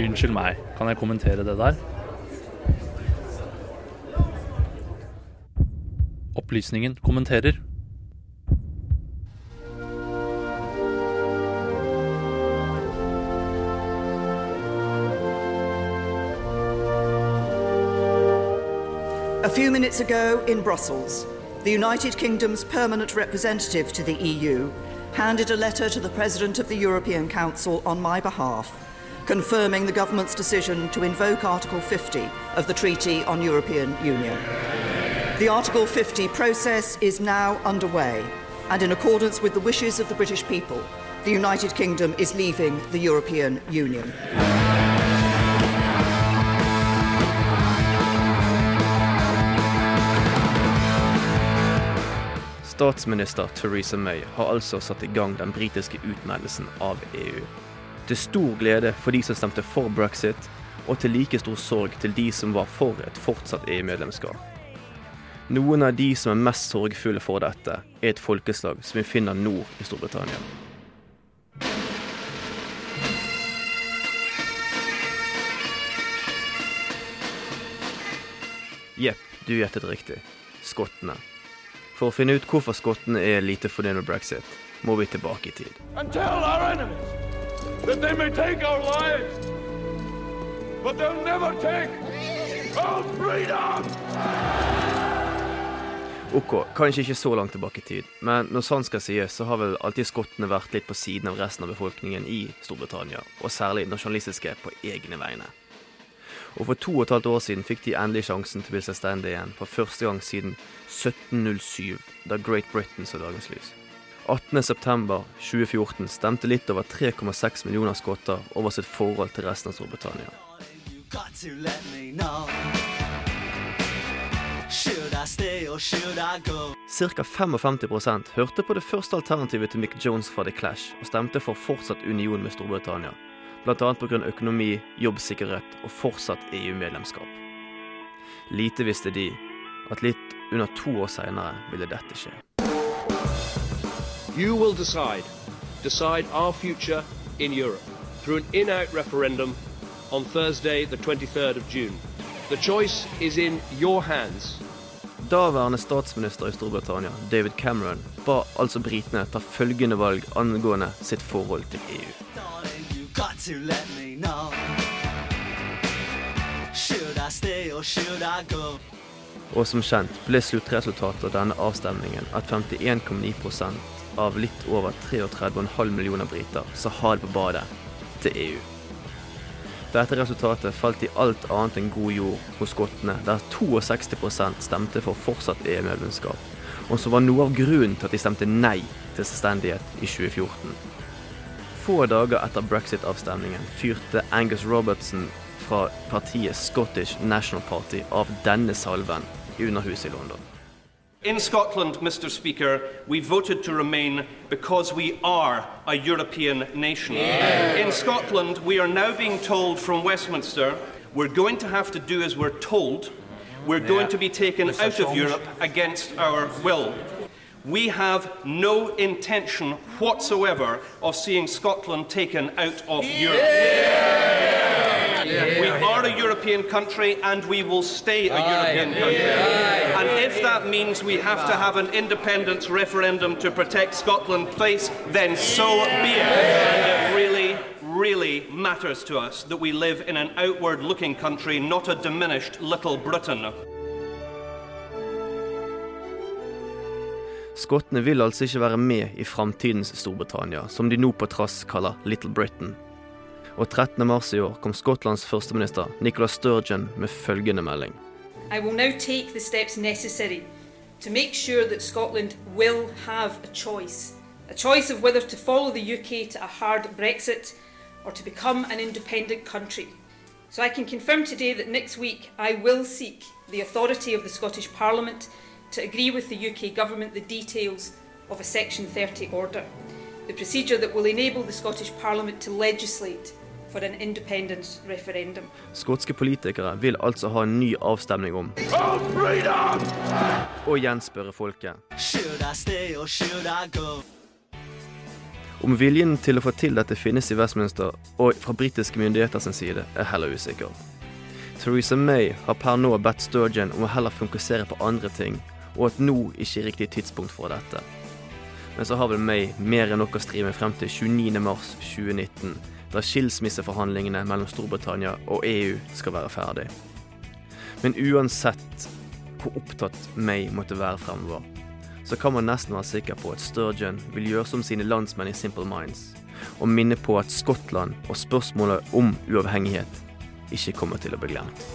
Unnskyld meg, kan jeg kommentere det der? Opplysningen kommenterer. A few minutes ago in Brussels, the United Kingdom's permanent representative to the EU handed a letter to the President of the European Council on my behalf, confirming the government's decision to invoke Article 50 of the Treaty on European Union. The Article 50 process is now underway, and in accordance with the wishes of the British people, the United Kingdom is leaving the European Union. Statsminister Theresa May har altså satt i gang den britiske utmeldelsen av EU. Til stor glede for de som stemte for brexit, og til like stor sorg til de som var for et fortsatt EU-medlemskap. Noen av de som er mest sorgfulle for dette, er et folkeslag som vi finner nord i Storbritannia. Jepp, du gjettet riktig. Skottene. For å finne ut hvorfor skottene er lite fornøyd med brexit, må vi tilbake i tid. Until our enemies that they may take our lives, but they'll never take our freedom! Ok, kanskje ikke så langt tilbake i tid, men når sant skal sies, så har vel alltid skottene vært litt på siden av resten av befolkningen i Storbritannia, og særlig nasjonalistiske på egne vegne. Og for to og et halvt år siden fikk de endelig sjansen til å bli selvstendige igjen, for første gang siden 1707, da Great Britain så dagens lys. 18.9.2014 stemte litt over 3,6 millioner skotter over sitt forhold til resten av Storbritannia. Ca. 55 hørte på det første alternativet til Mick Jones fra The Clash, og stemte for fortsatt union med Storbritannia. Bl.a. pga. økonomi, jobbsikkerhet og fortsatt EU-medlemskap. Lite visste de at litt under to år seinere ville dette skje. You will decide, decide our future in Europe through an in-out referendum on Thursday, the 23rd of June. The choice is in your hands. Daværende statsminister i Storbritannia, David Cameron, ba altså britene ta følgende valg angående sitt forhold til EU. Darling, Og som kjent ble sluttresultatet av denne avstemningen at 51,9 av litt over 33,5 millioner briter sa ha det på badet til EU. Dette resultatet falt i alt annet enn god jord hos skottene, der 62% stemte for fortsatt EU-medlemskap, og som var noe av grunnen til at de stemte nei til selvstendighet i 2014. Få dager etter brexit-avstemningen fyrte Angus Robertson fra partiet Scottish National Party av denne salven i Underhuset i London. In Scotland, Mr. Speaker, we voted to remain because we are a European nation. In Scotland, we are now being told from Westminster we're going to have to do as we're told. We're going to be taken out of Europe against our will. We have no intention whatsoever of seeing Scotland taken out of Europe. We are a European country and we will stay a European country. And if that means we have to have an independence referendum to protect Scotland's place, then so be it. And it really, really matters to us that we live in an outward looking country, not a diminished little Britain. Skottene vil altså ikke være med i framtidens Storbritannia, som de nå på trass kaller Little Britain. Og 13. mars i år kom Skottlands førsteminister Nicola Sturgeon med følgende melding. I will now take the steps necessary to make sure that Scotland will have a choice. A choice of whether to follow the UK to a hard Brexit or to become an independent country. So I can confirm today that next week I will seek the authority of the Scottish Parliament to agree with the UK Government the details of a Section 30 order, the procedure that will enable the Scottish Parliament to legislate for an independence referendum. Skotske politikere vil altså ha en ny avstemning om og å gjenspørre folket. Should I stay or should I go? Om viljen til å få til dette finnes i Westminster og fra britiske myndigheter sin side, er heller usikker. Theresa May har per nå bedt Sturgeon om å heller fokusere på andre ting, og at nå ikke er riktig tidspunkt for dette. Men så har vel May mer enn nok å stri med frem til 29.3.2019, da skilsmisseforhandlingene mellom Storbritannia og EU skal være ferdig. Men uansett hvor opptatt May måtte være fremover, så kan man nesten være sikker på at Sturgeon vil gjøre som sine landsmenn i Simple Minds, og minne på at Skottland og spørsmålet om uavhengighet ikke kommer til å bli glemt.